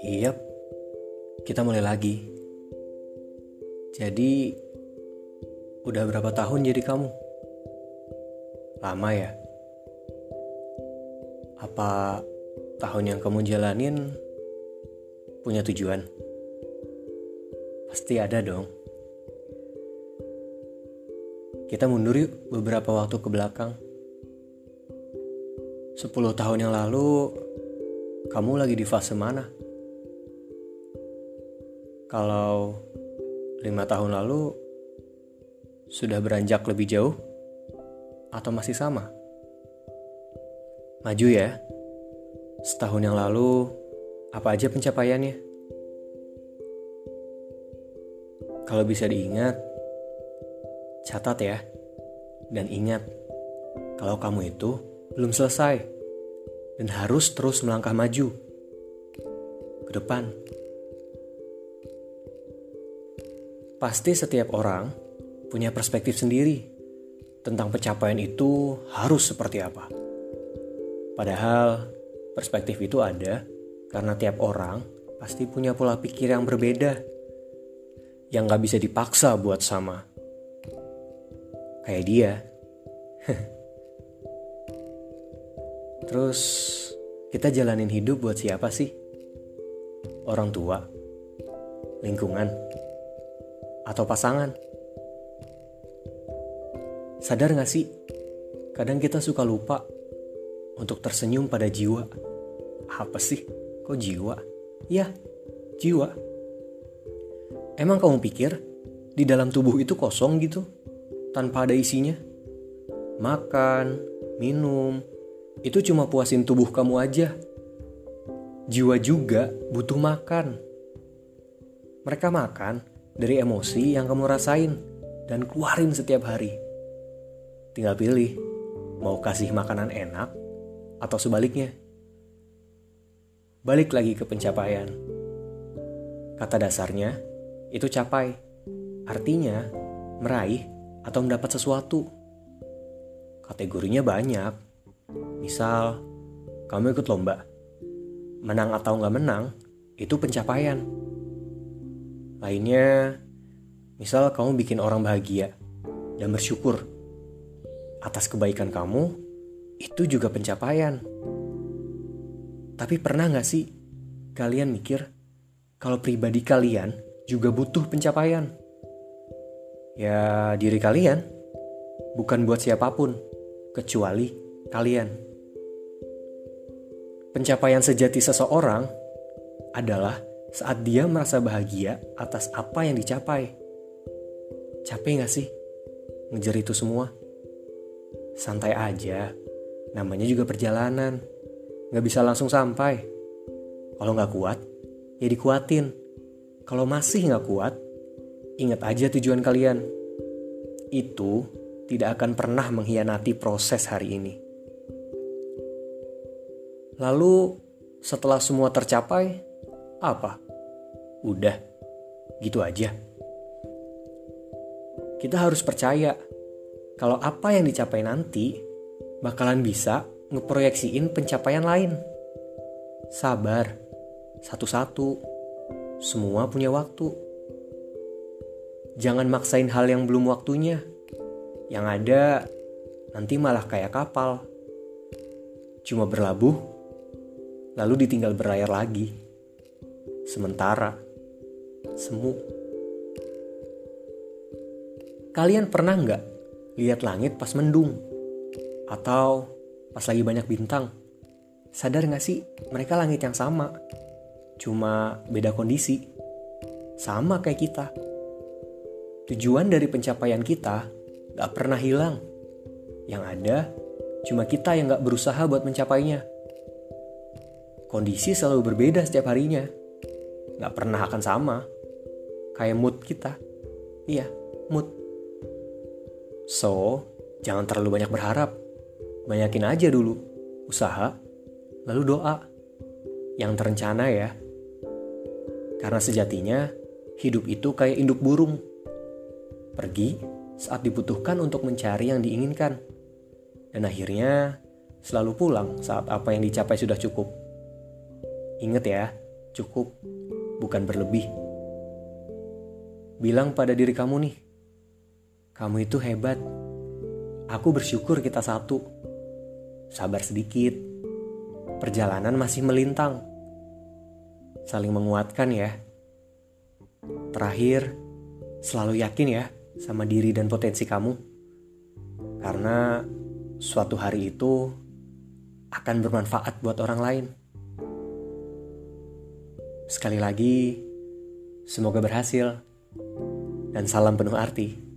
Iya, kita mulai lagi. Jadi, udah berapa tahun jadi kamu? Lama ya? Apa tahun yang kamu jalanin punya tujuan? Pasti ada dong. Kita mundur yuk beberapa waktu ke belakang. 10 tahun yang lalu, kamu lagi di fase mana? Kalau lima tahun lalu sudah beranjak lebih jauh atau masih sama? Maju ya. Setahun yang lalu apa aja pencapaiannya? Kalau bisa diingat, catat ya. Dan ingat, kalau kamu itu belum selesai dan harus terus melangkah maju ke depan. Pasti setiap orang punya perspektif sendiri tentang pencapaian itu harus seperti apa. Padahal perspektif itu ada karena tiap orang pasti punya pola pikir yang berbeda yang gak bisa dipaksa buat sama. Kayak dia. Terus kita jalanin hidup buat siapa sih? Orang tua? Lingkungan? atau pasangan. Sadar gak sih? Kadang kita suka lupa untuk tersenyum pada jiwa. Apa sih? Kok jiwa? Ya, jiwa. Emang kamu pikir di dalam tubuh itu kosong gitu? Tanpa ada isinya? Makan, minum, itu cuma puasin tubuh kamu aja. Jiwa juga butuh makan. Mereka makan dari emosi yang kamu rasain dan keluarin setiap hari. Tinggal pilih, mau kasih makanan enak atau sebaliknya. Balik lagi ke pencapaian. Kata dasarnya, itu capai. Artinya, meraih atau mendapat sesuatu. Kategorinya banyak. Misal, kamu ikut lomba. Menang atau nggak menang, itu pencapaian Lainnya, misal kamu bikin orang bahagia dan bersyukur atas kebaikan kamu, itu juga pencapaian. Tapi pernah gak sih kalian mikir kalau pribadi kalian juga butuh pencapaian? Ya diri kalian, bukan buat siapa pun, kecuali kalian. Pencapaian sejati seseorang adalah saat dia merasa bahagia atas apa yang dicapai. Capek gak sih ngejar itu semua? Santai aja, namanya juga perjalanan. Gak bisa langsung sampai. Kalau gak kuat, ya dikuatin. Kalau masih gak kuat, ingat aja tujuan kalian. Itu tidak akan pernah mengkhianati proses hari ini. Lalu, setelah semua tercapai, apa? Udah, gitu aja. Kita harus percaya kalau apa yang dicapai nanti bakalan bisa ngeproyeksiin pencapaian lain. Sabar, satu-satu, semua punya waktu. Jangan maksain hal yang belum waktunya. Yang ada nanti malah kayak kapal. Cuma berlabuh, lalu ditinggal berlayar lagi sementara, semu. Kalian pernah nggak lihat langit pas mendung? Atau pas lagi banyak bintang? Sadar nggak sih mereka langit yang sama? Cuma beda kondisi. Sama kayak kita. Tujuan dari pencapaian kita gak pernah hilang. Yang ada cuma kita yang gak berusaha buat mencapainya. Kondisi selalu berbeda setiap harinya. Nggak pernah akan sama. Kayak mood kita. Iya mood. So jangan terlalu banyak berharap. Banyakin aja dulu. Usaha lalu doa. Yang terencana ya. Karena sejatinya hidup itu kayak induk burung. Pergi saat dibutuhkan untuk mencari yang diinginkan. Dan akhirnya selalu pulang saat apa yang dicapai sudah cukup. Ingat ya, cukup bukan berlebih. Bilang pada diri kamu nih, kamu itu hebat. Aku bersyukur kita satu. Sabar sedikit. Perjalanan masih melintang. Saling menguatkan ya. Terakhir, selalu yakin ya sama diri dan potensi kamu. Karena suatu hari itu akan bermanfaat buat orang lain. Sekali lagi, semoga berhasil dan salam penuh arti.